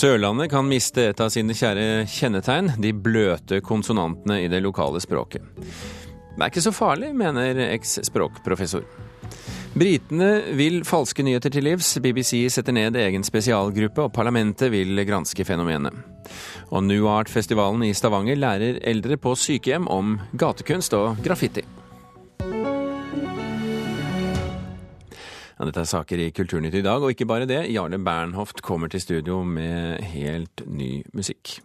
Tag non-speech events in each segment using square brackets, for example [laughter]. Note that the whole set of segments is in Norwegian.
Sørlandet kan miste et av sine kjære kjennetegn, de bløte konsonantene i det lokale språket. Det er ikke så farlig, mener eks-språkprofessor. Britene vil falske nyheter til livs. BBC setter ned egen spesialgruppe, og parlamentet vil granske fenomenet. Og New Art-festivalen i Stavanger lærer eldre på sykehjem om gatekunst og graffiti. Ja, dette er saker i Kulturnytt i dag, og ikke bare det. Jarle Bernhoft kommer til studio med helt ny musikk.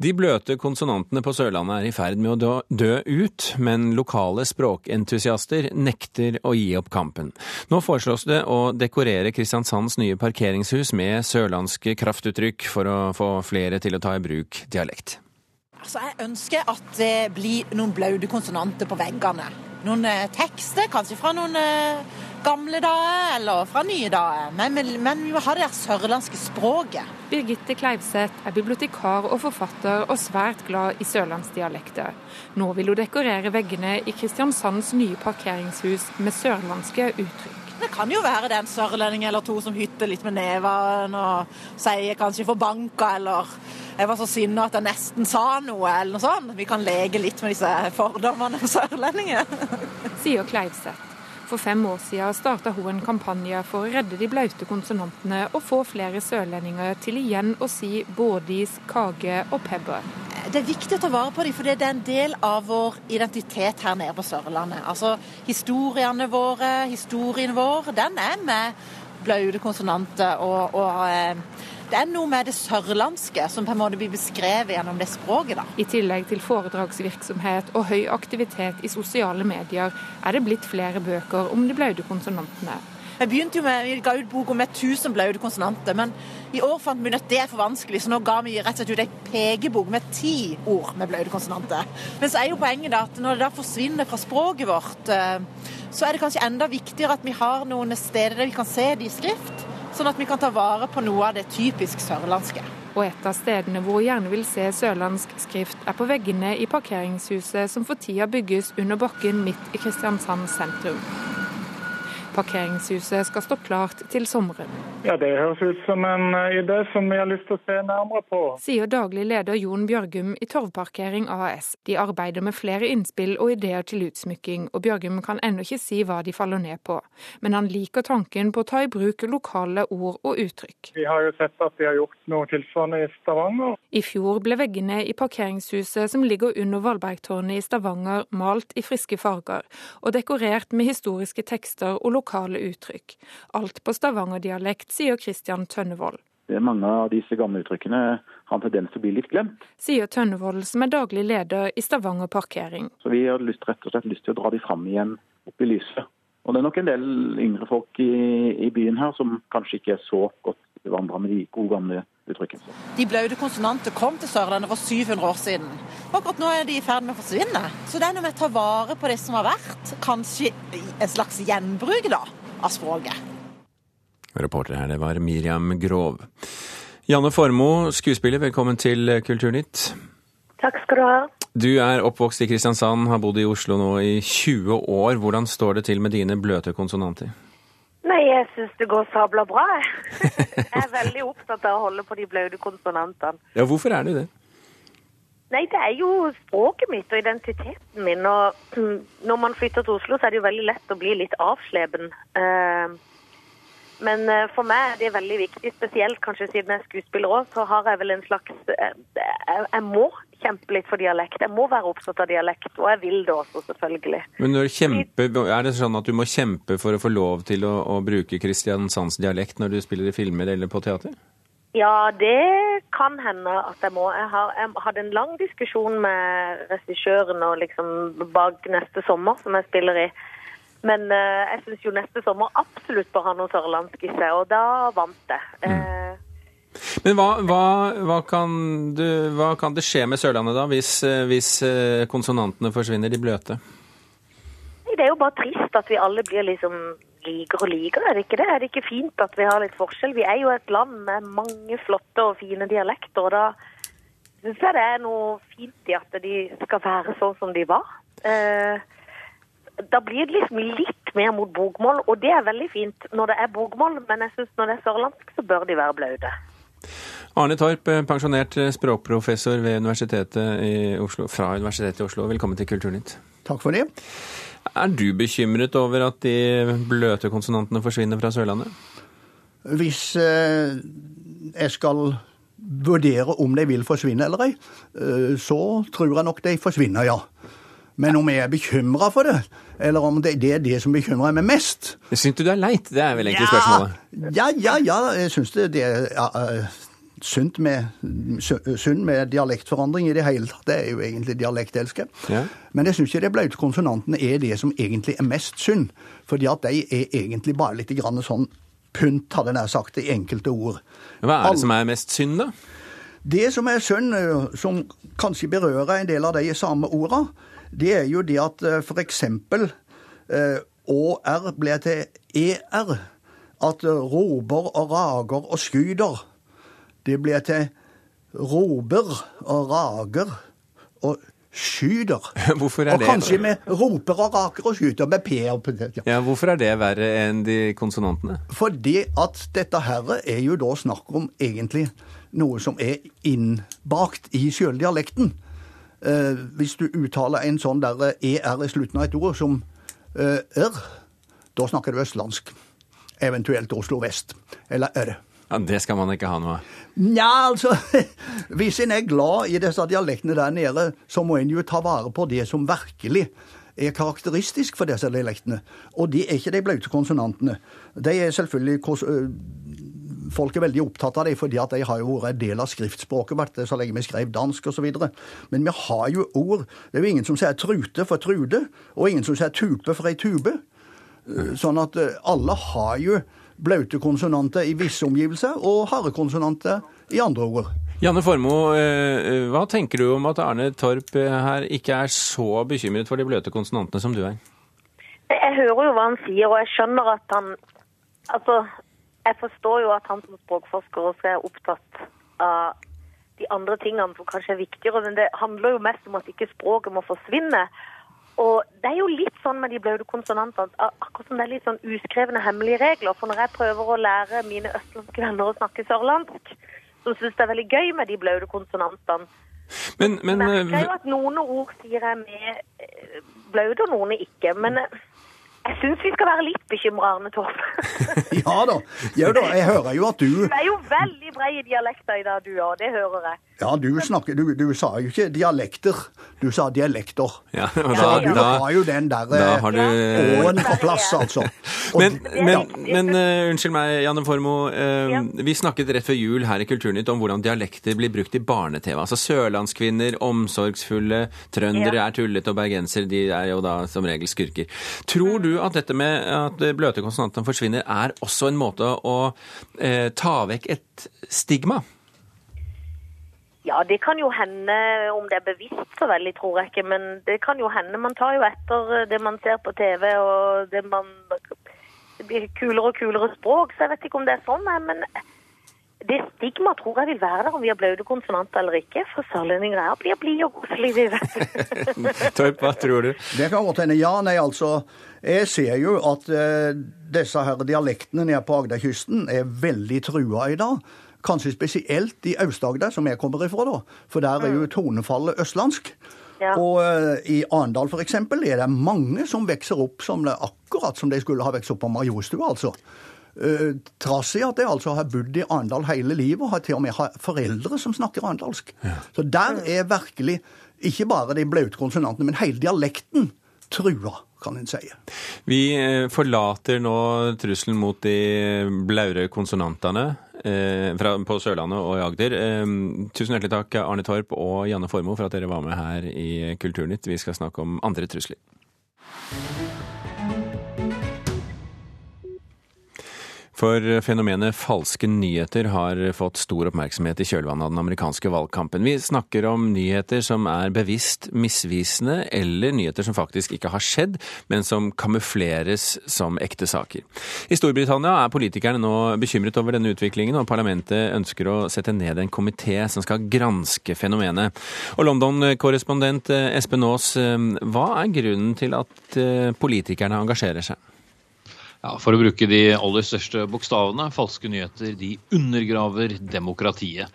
De bløte konsonantene på Sørlandet er i ferd med å dø ut, men lokale språkentusiaster nekter å gi opp kampen. Nå foreslås det å dekorere Kristiansands nye parkeringshus med sørlandske kraftuttrykk for å få flere til å ta i bruk dialekt. Altså, Jeg ønsker at det blir noen blaute konsonanter på veggene. Noen eh, tekster, kanskje fra noen eh, gamle dager eller fra nye dager. Men, men, vi må ha det der sørlandske språket. Birgitte Kleivseth er bibliotekar og forfatter og svært glad i sørlandsdialekter. Nå vil hun dekorere veggene i Kristiansands nye parkeringshus med sørlandske uttrykk. Det kan jo være det er en sørlending eller to som hytter litt med neven og sier kanskje 'forbanka' eller 'jeg var så sinna at jeg nesten sa noe', eller noe sånt. Vi kan leke litt med disse fordommene om sørlendinger. Sier Kleivseth. For fem år siden starta hun en kampanje for å redde de blaute konsonantene og få flere sørlendinger til igjen å si bådis, kage og pebber. Det er viktig å ta vare på dem, for det er en del av vår identitet her nede på Sørlandet. Altså historiene våre, historien vår, den er med blaute konsonanter og, og eh, det er noe med det sørlandske som på en måte blir beskrevet gjennom det språket. da. I tillegg til foredragsvirksomhet og høy aktivitet i sosiale medier, er det blitt flere bøker om de blaude konsonantene. Jeg begynte jo med, Vi ga ut bok om 1000 blaude konsonanter, men i år fant vi ut at det er for vanskelig, så nå ga vi rett og slett ut ei pekebok med ti ord med blaude konsonanter. Men så er jo poenget da at når det da forsvinner fra språket vårt, eh, så er det kanskje enda viktigere at vi har noen steder der vi kan se det i skrift sånn at vi kan ta vare på noe av det typisk sørlandske. Og et av stedene hvor vi gjerne vil se sørlandsk skrift, er på veggene i parkeringshuset som for tida bygges under bakken midt i Kristiansand sentrum. Parkeringshuset skal stå klart til sommeren. Ja, Det høres ut som en eh, idé som vi har lyst til å se nærmere på. Sier daglig leder Jon Bjørgum i Torvparkering AS. De arbeider med flere innspill og ideer til utsmykking, og Bjørgum kan ennå ikke si hva de faller ned på. Men han liker tanken på å ta i bruk lokale ord og uttrykk. Vi har jo sett at de har gjort noe tilsvarende i Stavanger. I fjor ble veggene i parkeringshuset som ligger under Valbergtårnet i Stavanger malt i friske farger, og dekorert med historiske tekster og lokale lokale uttrykk. Alt på stavangerdialekt, sier Christian Tønnevold. Mange av disse gamle uttrykkene har en tendens til å bli litt glemt. Sier Tønnevold, som er daglig leder i Stavanger parkering. Så Vi har lyst, rett og slett lyst til å dra de fram igjen opp i lyset. Og Det er nok en del yngre folk i, i byen her som kanskje ikke er så godt bevandra med de gode gamle uttrykkene. De blaute konsonanter kom til Sørlandet for 700 år siden. Akkurat nå er de i ferd med å forsvinne. Så det er noe med å ta vare på det som har vært. Kanskje en slags gjenbruk da, av språket. Reporter her, det var Miriam Grov. Janne Formoe, skuespiller, velkommen til Kulturnytt. Takk skal du ha. Du er oppvokst i Kristiansand, har bodd i Oslo nå i 20 år. Hvordan står det til med dine bløte konsonanter? Nei, jeg syns det går sabla bra, jeg. [laughs] Jeg er veldig opptatt av å holde på de blaute konsonantene. Ja, hvorfor er du det? Nei, det er jo språket mitt og identiteten min. Og når man flytter til Oslo, så er det jo veldig lett å bli litt avsleben. Eh, men eh, for meg er det veldig viktig, spesielt kanskje siden jeg er skuespiller òg, så har jeg vel en slags eh, Jeg må kjempe litt for dialekt. Jeg må være opptatt av dialekt, og jeg vil det også, selvfølgelig. Men kjempe, er det sånn at du må kjempe for å få lov til å, å bruke Kristiansands dialekt når du spiller i filmer eller på teater? Ja, det kan hende at jeg må. Jeg, har, jeg hadde en lang diskusjon med regissøren og liksom bak neste sommer, som jeg spiller i. Men uh, jeg syns jo neste sommer absolutt bør ha noe sørlandsk i seg, og da vant jeg. Mm. Uh, men hva, hva, hva, kan du, hva, kan det skje med Sørlandet da, hvis, eh, hvis, eh, konsonantene forsvinner, de bløte? Det er jo bare trist at vi alle blir liksom liker og liker, er det ikke det? Er det ikke fint at vi har litt forskjell? Vi er jo et land med mange flotte og fine dialekter, og da syns jeg det er noe fint i at de skal være sånn som de var. Eh, da blir det liksom litt mer mot bokmål, og det er veldig fint når det er bokmål, men jeg syns når det er sørlandsk, så bør de være blaute. Arne Torp, pensjonert språkprofessor ved Universitetet i Oslo, fra Universitetet i Oslo. Velkommen til Kulturnytt. Takk for det. Er du bekymret over at de bløte konsonantene forsvinner fra Sørlandet? Hvis eh, jeg skal vurdere om de vil forsvinne eller ei, eh, så tror jeg nok de forsvinner, ja. Men om jeg er bekymra for det, eller om det, det, er det som bekymrer meg mest Syns du det er leit? Det er vel egentlig ja, spørsmålet. Ja, ja, ja. Jeg syns det, det er sunt med, synd med dialektforandring i det hele tatt. Det er jo egentlig dialektelsker. Ja. Men jeg syns ikke de blaute konsonantene er det som egentlig er mest synd. Fordi at de er egentlig bare litt grann sånn pynt, hadde jeg nær sagt, i enkelte ord. Hva er det som er mest synd, da? Det som er synd, som kanskje berører en del av de samme orda, det er jo det at f.eks. ÅR blir til ER. At rober og rager og skyder, det blir til roper og rager og skyder. [laughs] Hvorfor er og det? kanskje med roper og raker og skyter med P. Ja. ja, Hvorfor er det verre enn de konsonantene? Fordi at dette her er jo da snakk om egentlig noe som er innbakt i sjøldialekten. Eh, hvis du uttaler en sånn der ER eh, i slutten av et ord som eh, R, da snakker du østlandsk. Eventuelt Oslo vest. Eller R. Ja, Det skal man ikke ha noe av? Nja, altså [laughs] Hvis en er glad i disse dialektene der nede, så må en jo ta vare på det som virkelig er karakteristisk for disse dialektene. Og det er ikke de blaute konsonantene. De er selvfølgelig folk er veldig opptatt av det, fordi at de har jo vært en del av skriftspråket vært så lenge vi skrev dansk osv. Men vi har jo ord. Det er jo ingen som sier trute for trude, og ingen som sier tupe for ei tube. Sånn at alle har jo blaute konsonanter i visse omgivelser, og harde konsonanter i andre ord. Janne Formoe, eh, hva tenker du om at Arne Torp eh, her ikke er så bekymret for de bløte konsonantene som du er? Jeg hører jo hva han sier, og jeg skjønner at han Altså, jeg forstår jo at han som språkforsker også er opptatt av de andre tingene som kanskje er viktigere, men det handler jo mest om at ikke språket må forsvinne. Og det er jo litt sånn med de blaute konsonantene, akkurat som det er litt sånn uskrevne hemmelige regler. For når jeg prøver å lære mine østlandske venner å snakke sørlandsk, som syns det er veldig gøy med de blaute konsonantene. Men, men, merker jo at noen ord sier jeg med eh, blaute, og noen ikke. Men eh, jeg syns vi skal være litt bekymra, Arne Torp. [laughs] ja da. ja da. Jeg hører jo at du Du er jo veldig bred i dialekter i dag, du òg. Det hører jeg. Ja, du, snakker, du, du, sa jo ikke dialekter, du sa dialekter. Ja, og da, Så du da, har jo den der åen på plass, altså. Og, [laughs] men, men, men uh, unnskyld meg, Janne Formoe. Uh, ja. Vi snakket rett før jul her i Kulturnytt om hvordan dialekter blir brukt i barne-TV. Altså sørlandskvinner, omsorgsfulle, trøndere ja. er tullete, og bergensere de er jo da som regel skurker. Tror du at dette med at bløte konsonantene forsvinner, er også en måte å uh, ta vekk et stigma? Ja, det kan jo hende, om det er bevisst så veldig, tror jeg ikke. Men det kan jo hende. Man tar jo etter det man ser på TV, og det man Det blir kulere og kulere språk, så jeg vet ikke om det er sånn. Men det stigma tror jeg vil være der om vi har blaute konsonanter eller ikke. For sørlendinger er blide bli og koselige, [laughs] Torp, hva tror du? Det kan godt hende. Ja, nei, altså. Jeg ser jo at eh, disse her dialektene nede på Agderkysten er veldig trua i dag. Kanskje spesielt i Aust-Agder, som jeg kommer ifra, da. For der er jo mm. tonefallet østlandsk. Ja. Og uh, i Arendal f.eks. er det mange som vokser opp som det, akkurat som de skulle ha vokst opp på Majorstua, altså. Uh, trass i at jeg altså har bodd i Arendal hele livet og har til og med foreldre som snakker arendalsk. Ja. Så der er virkelig ikke bare de blaute konsonantene, men hele dialekten trua, kan en si. Vi eh, forlater nå trusselen mot de blaure konsonantene eh, fra, på Sørlandet og i Agder. Eh, tusen hjertelig takk, Arne Torp og Janne Formoe, for at dere var med her i Kulturnytt. Vi skal snakke om andre trusler. For fenomenet falske nyheter har fått stor oppmerksomhet i kjølvannet av den amerikanske valgkampen. Vi snakker om nyheter som er bevisst misvisende, eller nyheter som faktisk ikke har skjedd, men som kamufleres som ekte saker. I Storbritannia er politikerne nå bekymret over denne utviklingen, og parlamentet ønsker å sette ned en komité som skal granske fenomenet. Og London-korrespondent Espen Aas, hva er grunnen til at eh, politikerne engasjerer seg? Ja, For å bruke de aller største bokstavene, falske nyheter de undergraver demokratiet.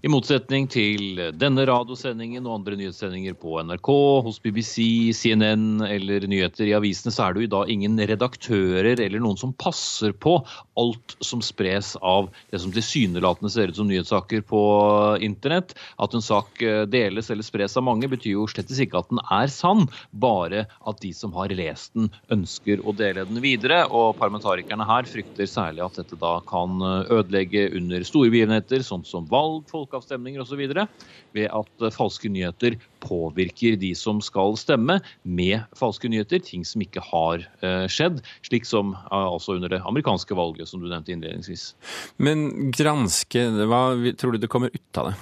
I motsetning til denne radiosendingen og andre nyhetssendinger på NRK, hos BBC, CNN eller nyheter i avisene, så er det jo i dag ingen redaktører eller noen som passer på alt som spres av det som tilsynelatende ser ut som nyhetssaker på internett. At en sak eh, deles eller spres av mange, betyr jo slett ikke at den er sann, bare at de som har lest den, ønsker å dele den videre. Og parlamentarikerne her frykter særlig at dette da kan eh, ødelegge under store begivenheter, sånn som valg, folkeavstemninger osv. ved at eh, falske nyheter påvirker de som skal stemme med falske nyheter, ting som ikke har uh, skjedd, slik som uh, altså under det amerikanske valget, som du nevnte innledningsvis. Men granske, hva tror du det kommer ut av det?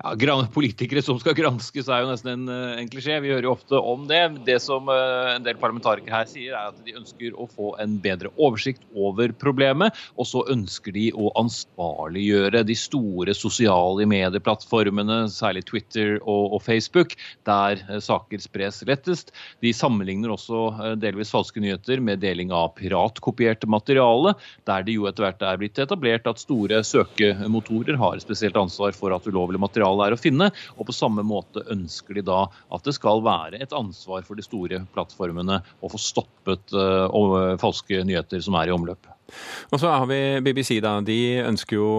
Ja, politikere som skal granskes, er jo nesten en, eh, en, klisjé. Vi hører jo ofte om det. Det som uh, en del parlamentarikere her sier, er at de ønsker å få en bedre oversikt over problemet. Og så ønsker de å ansvarliggjøre de store sosiale medieplattformene, særlig Twitter og, og Facebook, der uh, saker spres lettest. De sammenligner også delvis falske nyheter med deling av piratkopiert materiale, der det jo etter hvert er blitt etablert at store søkemotorer har spesielt ansvar for at ulovlig materiale materiale er å finne. Og på samme måte ønsker de da at det skal være et ansvar for de store plattformene å få stoppet uh, falske nyheter som er i omløp. Og så har vi BBC, da. De ønsker jo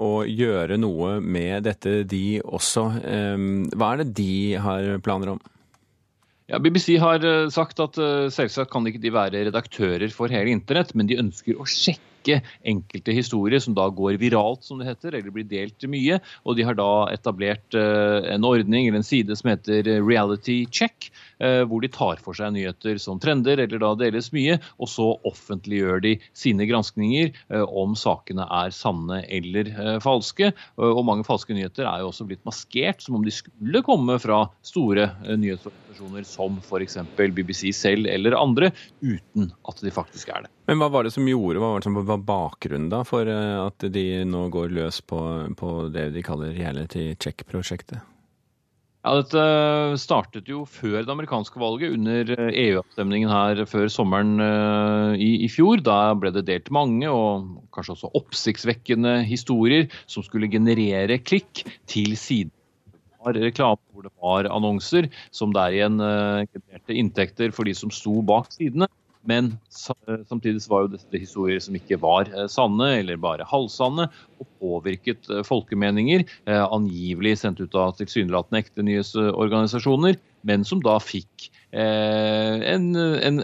å gjøre noe med dette, de også. Hva er det de har planer om? Ja, BBC har eh, sagt at uh, selvsagt kan ikke de være redaktører for hele internett, men de ønsker å sjekke enkelte historier som da går viralt, som det heter, eller blir delt mye. Og de har da etablert eh, en ordning eller en side som heter Reality Check, eh, hvor de tar for seg nyheter som trender, eller da deles mye, og så offentliggjør de sine granskninger eh, om sakene er sanne eller falske. Og mange falske nyheter er jo også blitt maskert som om de skulle komme fra store nyhetsorganisasjoner som f.eks. BBC selv eller andre, uten at de faktisk er det. Men hva var det som gjorde, hva var det som var bakgrunnen da for eh, at de nå går løs på, på det de kaller reality check-prosjektet? Ja, Dette startet jo før det amerikanske valget, under EU-avstemningen eh, e her før sommeren uh, i, i, fjor. Da ble det delt mange og kanskje også oppsiktsvekkende historier som skulle generere klikk til siden reklame hvor det var annonser, som der igjen uh, genererte inntekter for de som sto bak sidene. Men samtidig var jo dette historier som ikke var eh, sanne, eller bare halvsanne, og påvirket eh, folkemeninger. Eh, angivelig sendt ut av tilsynelatende ekte nyhetsorganisasjoner, men som da fikk, en, en,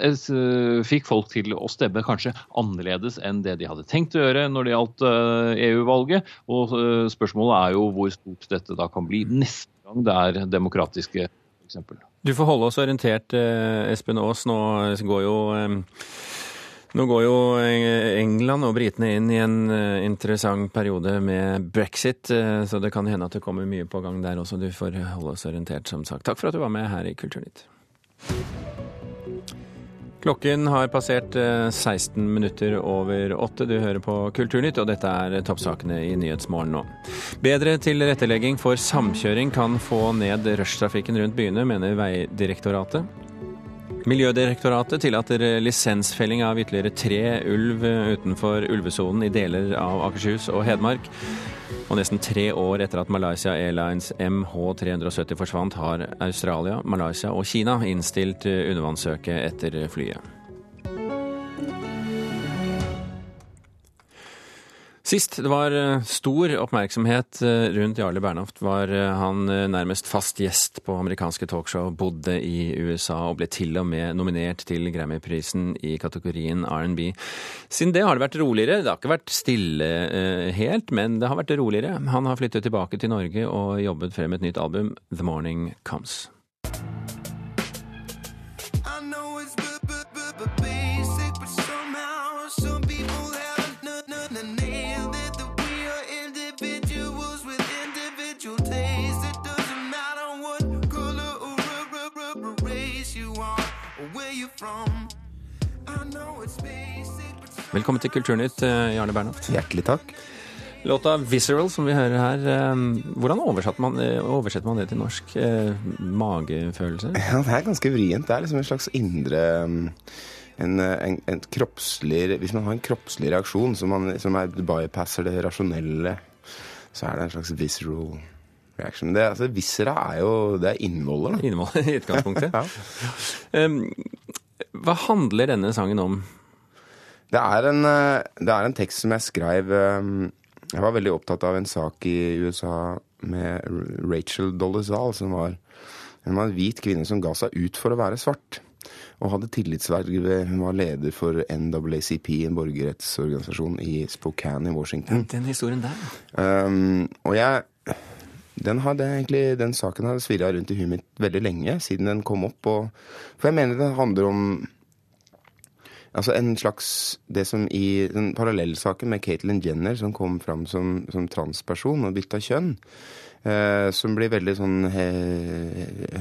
fikk folk til å stemme kanskje annerledes enn det de hadde tenkt å gjøre når det gjaldt EU-valget. Og spørsmålet er jo hvor stort dette da kan bli neste gang det er demokratiske eksempel. Du får holde oss orientert, eh, Espen Aas. Nå går jo eh, nå går jo England og britene inn i en eh, interessant periode med brexit, så det kan hende at det kommer mye på gang der også. Du får holde oss orientert, som sagt. Takk for at du var med her i Kulturnytt. Klokken har passert 16 eh, minutter over åtte. Du hører på Kulturnytt, og dette er toppsakene i Nyhetsmorgen nå. Bedre tilrettelegging for samkjøring kan få ned rushtrafikken rundt byene, mener Veidirektoratet. Miljødirektoratet tillater lisensfelling av ytterligere tre ulv utenfor ulvesonen i deler av Akershus og Hedmark. Og nesten tre år etter at Malaysia Airlines MH370 forsvant, har Australia, Malaysia og Kina innstilt undervannssøket etter flyet. Sist det var eh, stor oppmerksomhet eh, rundt Jarle Bernhoft, var eh, han nærmest fast gjest på amerikanske talkshow, bodde i USA og ble til og med nominert til Grammy-prisen i kategorien R&B. Siden det har det vært roligere. Det har ikke vært stille helt, men det har vært roligere. Han har flyttet tilbake til Norge og jobbet frem et nytt album, The Morning Comes. Velkommen til Kulturnytt, Jarle Jarne Bernhoft. Hjertelig takk. Låta 'Visceral', som vi hører her, eh, hvordan man, eh, oversetter man det til norsk? Magefølelse? [laughs] Ja, Det er ganske vrient. Det er liksom en slags indre en, en, en kroppslig Hvis man har en kroppslig reaksjon som, man, som er bypasser det rasjonelle, så er det en slags visceral reaction. Det, altså, viscera er jo det er innvoller. Da. Innvoller i utgangspunktet. [laughs] ja. um, hva handler denne sangen om? Det er en, eh, det er en tekst som jeg skrev um, Jeg var veldig opptatt av en sak i USA med Rachel Dolezal, som var, hun var en hvit kvinne som ga seg ut for å være svart og hadde tillitsverv. Hun var leder for NAACP, en borgerrettsorganisasjon i Spokane i Washington. Den historien der. Um, og jeg den, egentlig, den saken har svirra rundt i huet mitt veldig lenge, siden den kom opp. Og, for jeg mener det handler om altså en slags Det som i den parallellsaken med Caitlyn Jenner, som kom fram som, som transperson og bytta kjønn, Eh, som blir veldig sånn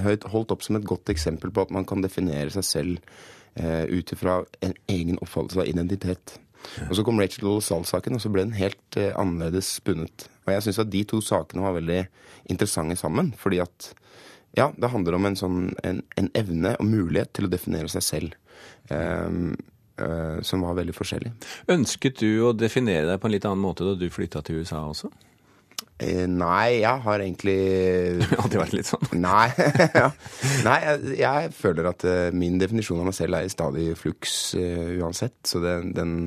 holdt opp som et godt eksempel på at man kan definere seg selv eh, ut ifra en egen oppfattelse av identitet. Og Så kom Rachel Dolezal-saken, og så ble den helt eh, annerledes spunnet. Og jeg syns at de to sakene var veldig interessante sammen. Fordi at ja, det handler om en, sånn, en, en evne og mulighet til å definere seg selv. Um, uh, som var veldig forskjellig. Ønsket du å definere deg på en litt annen måte da du flytta til USA også? Eh, nei, jeg har egentlig [laughs] Alltid vært litt sånn? Nei, [laughs] ja. nei jeg, jeg, føler at uh, min definisjon av meg selv er i stadig fluks uh, uansett. Så det, den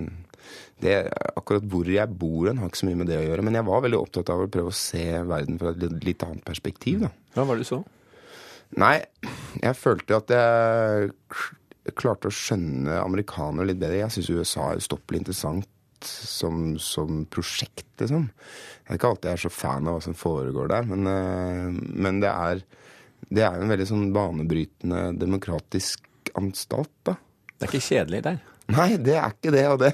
det, Akkurat hvor jeg bor hen, har ikke så mye med det å gjøre. Men jeg var veldig opptatt av å prøve å se verden fra et litt annet perspektiv. da. Hva var det du så? Nei, jeg følte at jeg klarte å skjønne amerikanere litt bedre. Jeg syns USA er ustoppelig interessant som, som prosjekt, liksom. Jeg er ikke alltid jeg er så fan av hva som foregår der, men, eh, men det, er, det er en veldig sånn banebrytende demokratisk anstalt, da. Det er ikke kjedelig der? Nei, det er ikke det. Og det,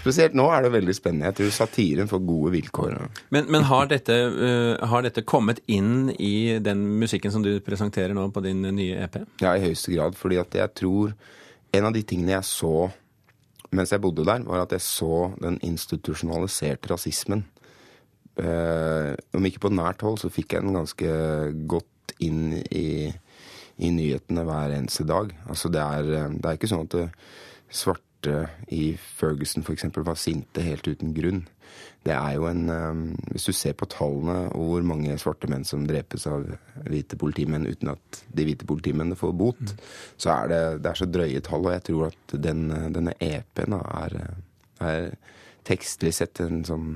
spesielt nå er det veldig spennende. Jeg tror satiren får gode vilkår. Men, men har, dette, uh, har, dette, kommet inn i den musikken som du presenterer nå på din nye EP? Ja, i høyeste grad. fordi at jeg tror en av de tingene jeg så mens jeg bodde der, var at jeg så den institusjonaliserte rasismen eh, om ikke på nært hold, så fikk jeg den ganske godt inn i, i nyhetene hver eneste dag. Altså det er, eh, det er ikke sånn at det svarte i Ferguson f.eks. var sinte helt uten grunn. Det er jo en um, Hvis du ser på tallene og hvor mange svarte menn som drepes av hvite politimenn uten at de hvite politimennene får bot, mm. så er det, det er så drøye tall. Og jeg tror at den, denne EP-en er, er tekstlig sett en sånn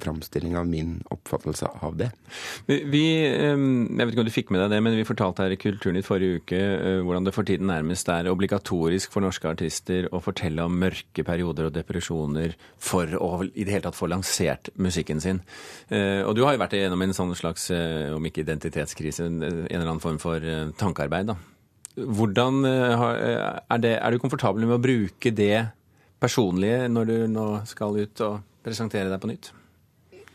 framstilling av min oppfattelse av det. Vi, jeg vet ikke om du fikk med deg det, men vi fortalte her i Kulturnytt forrige uke hvordan det for tiden nærmest er obligatorisk for norske artister å fortelle om mørke perioder og depresjoner for å i det hele tatt få lansert musikken sin. Og du har jo vært igjennom en sånn slags, om ikke identitetskrise, en eller annen form for tankearbeid. da. Hvordan er, det, er du komfortabel med å bruke det personlige når du nå skal ut og presentere deg på nytt?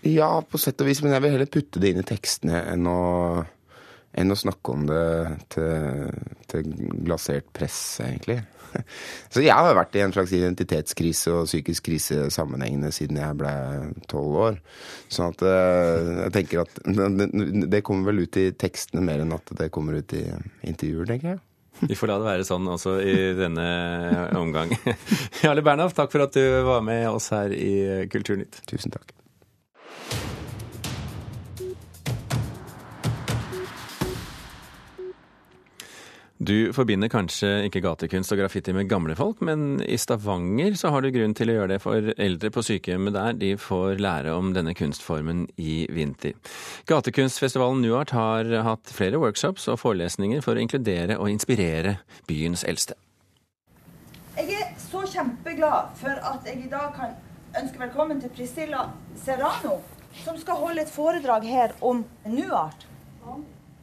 Ja, på sett og vis, men jeg vil heller putte det inn i tekstene enn å, enn å snakke om det til, til glasert press, egentlig. [laughs] Så jeg har vært i en slags identitetskrise og psykisk krise sammenhengende siden jeg ble tolv år. Sånn at eh, jeg tenker at det kommer vel ut i tekstene mer enn at det kommer ut i intervjuer, tenker jeg. Vi får la det være sånn også i denne omgang. [laughs] Jarle Bernhoft, takk for at du var med oss her i Kulturnytt. Tusen takk. Du forbinder kanskje ikke gatekunst og graffiti med gamle folk, men i Stavanger så har du grunn til å gjøre det for eldre på sykehjemmet der. De får lære om denne kunstformen i vinter. Gatekunstfestivalen Nuart har hatt flere workshops og forelesninger for å inkludere og inspirere byens eldste. Jeg er så kjempeglad for at jeg i dag kan ønske velkommen til Priscilla Serrano, som skal holde et foredrag her om Nuart.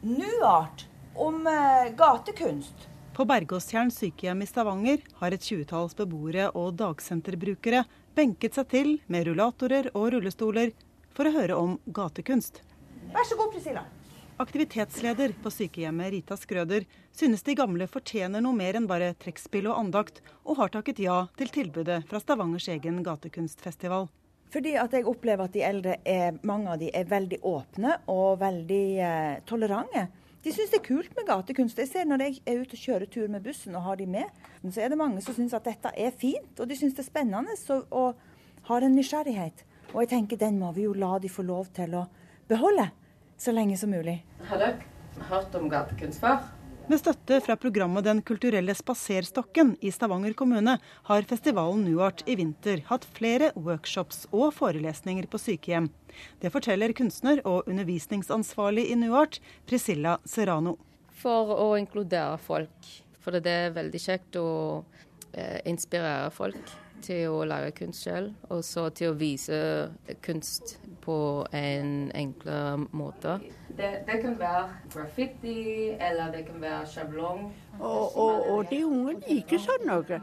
Nuart om eh, gatekunst. På Bergåstjern sykehjem i Stavanger har et tjuetalls beboere og dagsenterbrukere benket seg til med rullatorer og rullestoler for å høre om gatekunst. Vær så god, Priscilla. Aktivitetsleder på sykehjemmet Rita Skrøder synes de gamle fortjener noe mer enn bare trekkspill og andakt, og har takket ja til tilbudet fra Stavangers egen gatekunstfestival. Fordi at jeg opplever at de eldre er, mange av de er veldig åpne og veldig eh, tolerante. De syns det er kult med gatekunst. Jeg ser Når jeg er ute og kjører tur med bussen og har de med, så er det mange som syns at dette er fint, og de syns det er spennende og, og har en nysgjerrighet. Og jeg tenker den må vi jo la de få lov til å beholde så lenge som mulig. Har dere hørt om gatekunst før? Med støtte fra programmet Den kulturelle spaserstokken i Stavanger kommune har festivalen Nuart i vinter hatt flere workshops og forelesninger på sykehjem. Det forteller kunstner og undervisningsansvarlig i Nuart, Priscilla Serrano. For å inkludere folk. For det er veldig kjekt å eh, inspirere folk til å lage kunst selv, og så til å vise kunst på en enklere måte. Det, det, kan være graffiti, eller det kan være sjablong. Og, og, og, de unge liker sånn noe.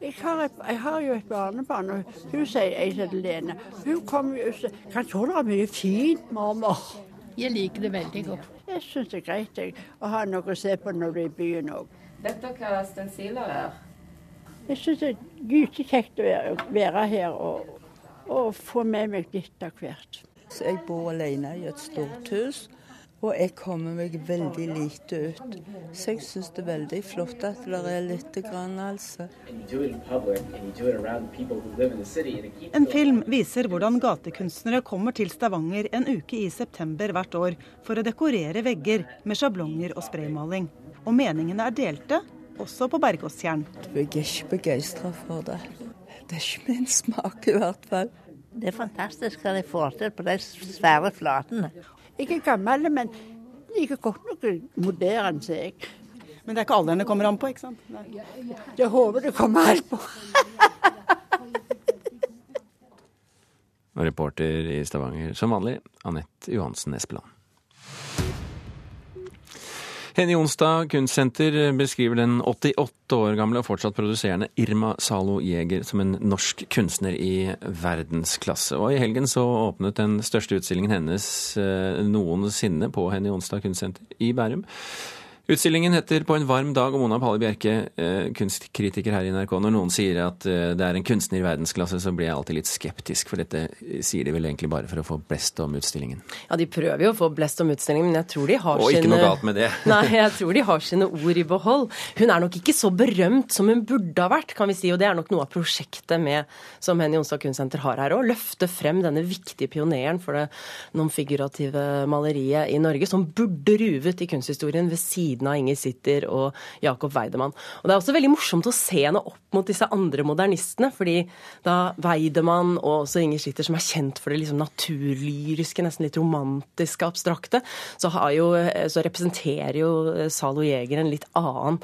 Jeg har, et, jeg har, jo et barnebarn, og hun sier jeg heter Lene. Hun kommer jo og sier Kan tro det mye fint, mormor? Jeg liker det veldig godt. Jeg syns det er greit jeg, å ha noe å se på når du er i byen òg. Dere hva stensiler er? Jeg syns det er gytelig kjekt å være, være her og, og, få med meg litt av hvert. Så jeg bor alene i et stort hus. Og jeg kommer meg veldig lite ut. Så jeg syns det er veldig flott at det er lite grann, altså. En film viser hvordan gatekunstnere kommer til Stavanger en uke i september hvert år for å dekorere vegger med sjablonger og spraymaling. Og meningene er delte, også på Bergåstjern. Jeg er ikke begeistra for det. Det er ikke min smak i hvert fall. Det er fantastisk hva de får til på de svære flatene. Ikke gammel, men like godt nok moderne, sier jeg. Men det er ikke alderen det kommer an på, ikke sant? Nei. Jeg håper det kommer an på. [laughs] Reporter i Stavanger, som vanlig, Anette Johansen Espeland. Henny Jonstad kunstsenter beskriver den 88 år gamle og fortsatt produserende Irma Zalo Jæger som en norsk kunstner i verdensklasse. Og i helgen så åpnet den største utstillingen hennes eh, noensinne på Henny Jonstad kunstsenter i Bærum. Utstillingen heter 'På en varm dag', og Mona Palle Bjerke, eh, kunstkritiker her i NRK. Når noen sier at eh, det er en kunstner i verdensklasse, så blir jeg alltid litt skeptisk, for dette sier de vel egentlig bare for å få blest om utstillingen? Ja, de prøver jo å få blest om utstillingen, men jeg tror de har og sine Og ikke noe galt med det. [laughs] Nei, jeg tror de har sine ord i behold. Hun er nok ikke så berømt som hun burde ha vært, kan vi si, og det er nok noe av prosjektet med, som Henny Jonstad Kunstsenter har her, å løfte frem denne viktige pioneren for det nonfigurative maleriet i Norge, som burde ruvet i kunsthistorien ved siden siden av Inger Sitter og Jakob Weidemann. Og Det er også veldig morsomt å se henne opp mot disse andre modernistene, fordi da Weidemann og også Inger Sitter, som er kjent for det liksom naturlyriske, nesten litt romantiske, abstrakte, så, jo, så representerer jo Zalo Jæger en litt annen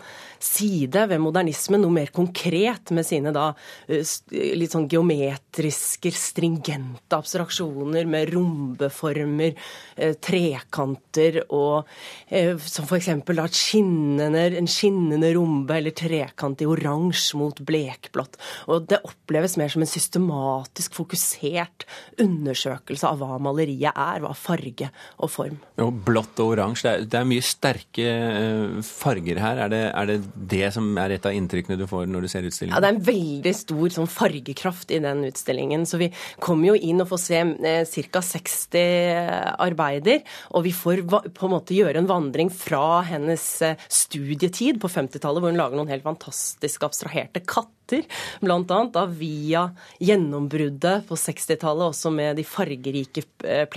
side ved modernismen, noe mer konkret med sine da eh, litt sånn geometriske, stringente abstraksjoner med rombeformer, eh, trekanter og eh, som for da skinnende, en skinnende rombe eller trekant i oransje mot blekblått. Og det oppleves mer som en systematisk fokusert undersøkelse av hva maleriet er, hva farge og form. Og blått og oransje, det, det, er mye sterke farger her. Er det, er det det som er et av inntrykkene du får når du ser utstillingen? Ja, det er en veldig stor sånn, fargekraft i den utstillingen. Så vi kommer jo inn og får se eh, ca. 60 arbeider. Og vi får på en måte gjøre en vandring fra hennes eh, studietid på 50-tallet, hvor hun lager noen helt fantastisk abstraherte katter etter, bl.a. via gjennombruddet på 60-tallet, også med de fargerike eh,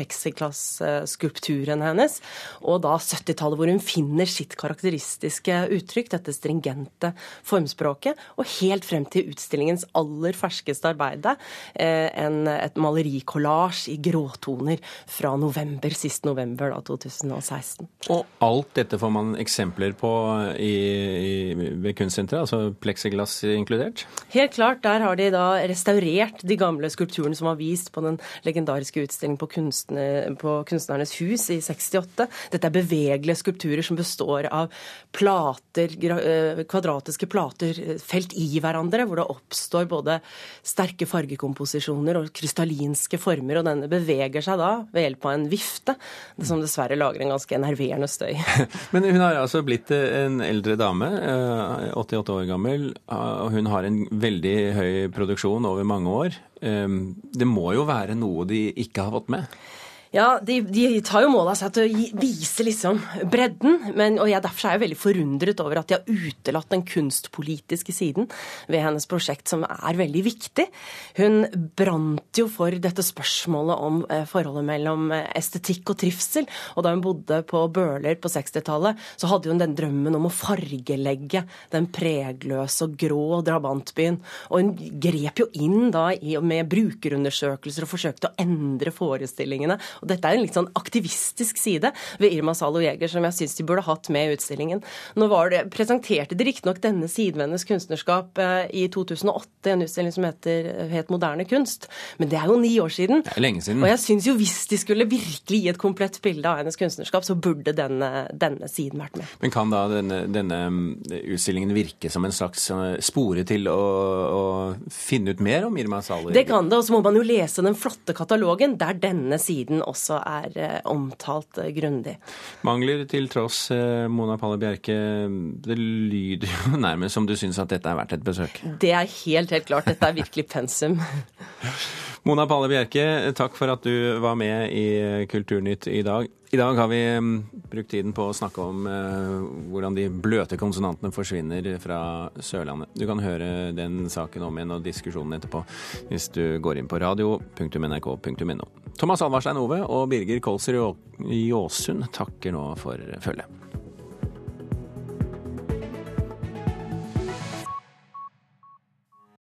hennes, og da 70-tallet, hvor hun finner sitt karakteristiske uttrykk, dette stringente formspråket, og helt frem til utstillingens aller ferskeste arbeide, eh, et malerikollasj i gråtoner fra november, sist november da, 2016. Og alt dette får man eksempler på i, i, ved kunstsenteret, altså pleksiglass inkludert? Helt klart. Der har de da restaurert de gamle skulpturene som var vist på den legendariske utstillingen på, kunstner, på Kunstnernes hus i 68. Dette er bevegelige skulpturer som består av plater, eh, kvadratiske plater eh, felt i hverandre, hvor det oppstår både sterke fargekomposisjoner og krystallinske former. Og denne beveger seg da ved hjelp av en vifte, som dessverre lager en ganske enerverende støy. [laughs] Men hun har altså blitt en eldre dame, 88 eh, år gammel, og hun har en veldig høy produksjon over mange år. Ehm, det må jo være noe de ikke har fått med? Ja, de, de, tar jo mål av seg til å vise liksom bredden. Men, og jeg, Derfor er jeg veldig forundret over at de har utelatt den kunstpolitiske siden ved hennes prosjekt, som er veldig viktig. Hun brant jo for dette spørsmålet om eh, forholdet mellom eh, estetikk og trivsel. Og da hun bodde på Bøler på 60-tallet, så hadde hun den drømmen om å fargelegge den pregløse og grå drabantbyen. Og hun grep jo inn da med brukerundersøkelser og forsøkte å endre forestillingene. Og dette er en litt sånn aktivistisk side ved Irma Zalo Jeger som jeg syns de burde hatt med i utstillingen. Nå var det, presenterte de riktignok denne siden ved hennes kunstnerskap eh, i 2008, en utstilling som heter het Moderne kunst, men det er jo ni år siden. Det er lenge siden. Og jeg syns jo hvis de skulle virkelig gi et komplett bilde av hennes kunstnerskap, så burde denne, denne siden vært med. Men kan da denne, denne, mm, utstillingen virke som en slags eh, spore til å, å finne ut mer om Irma Zalo? Det kan det, og så må man jo lese den flotte katalogen der denne siden også er eh, omtalt eh, grundig. Mangler til tross, eh, Mona Palle Bjerke, det lyder jo [laughs] nærmest som du syns at dette er verdt et besøk? Det er helt, helt klart. Dette er virkelig pensum. [laughs] Mona Palle Bjerke, takk for at du var med i Kulturnytt i dag. I dag har vi mm, brukt tiden på å snakke om uh, hvordan de bløte konsonantene forsvinner fra Sørlandet. Du kan høre den saken om igjen og diskusjonen etterpå hvis du går inn på radio.nrk.no. Thomas Alvarstein Ove og Birger Kolser i Åsund takker nå for følget.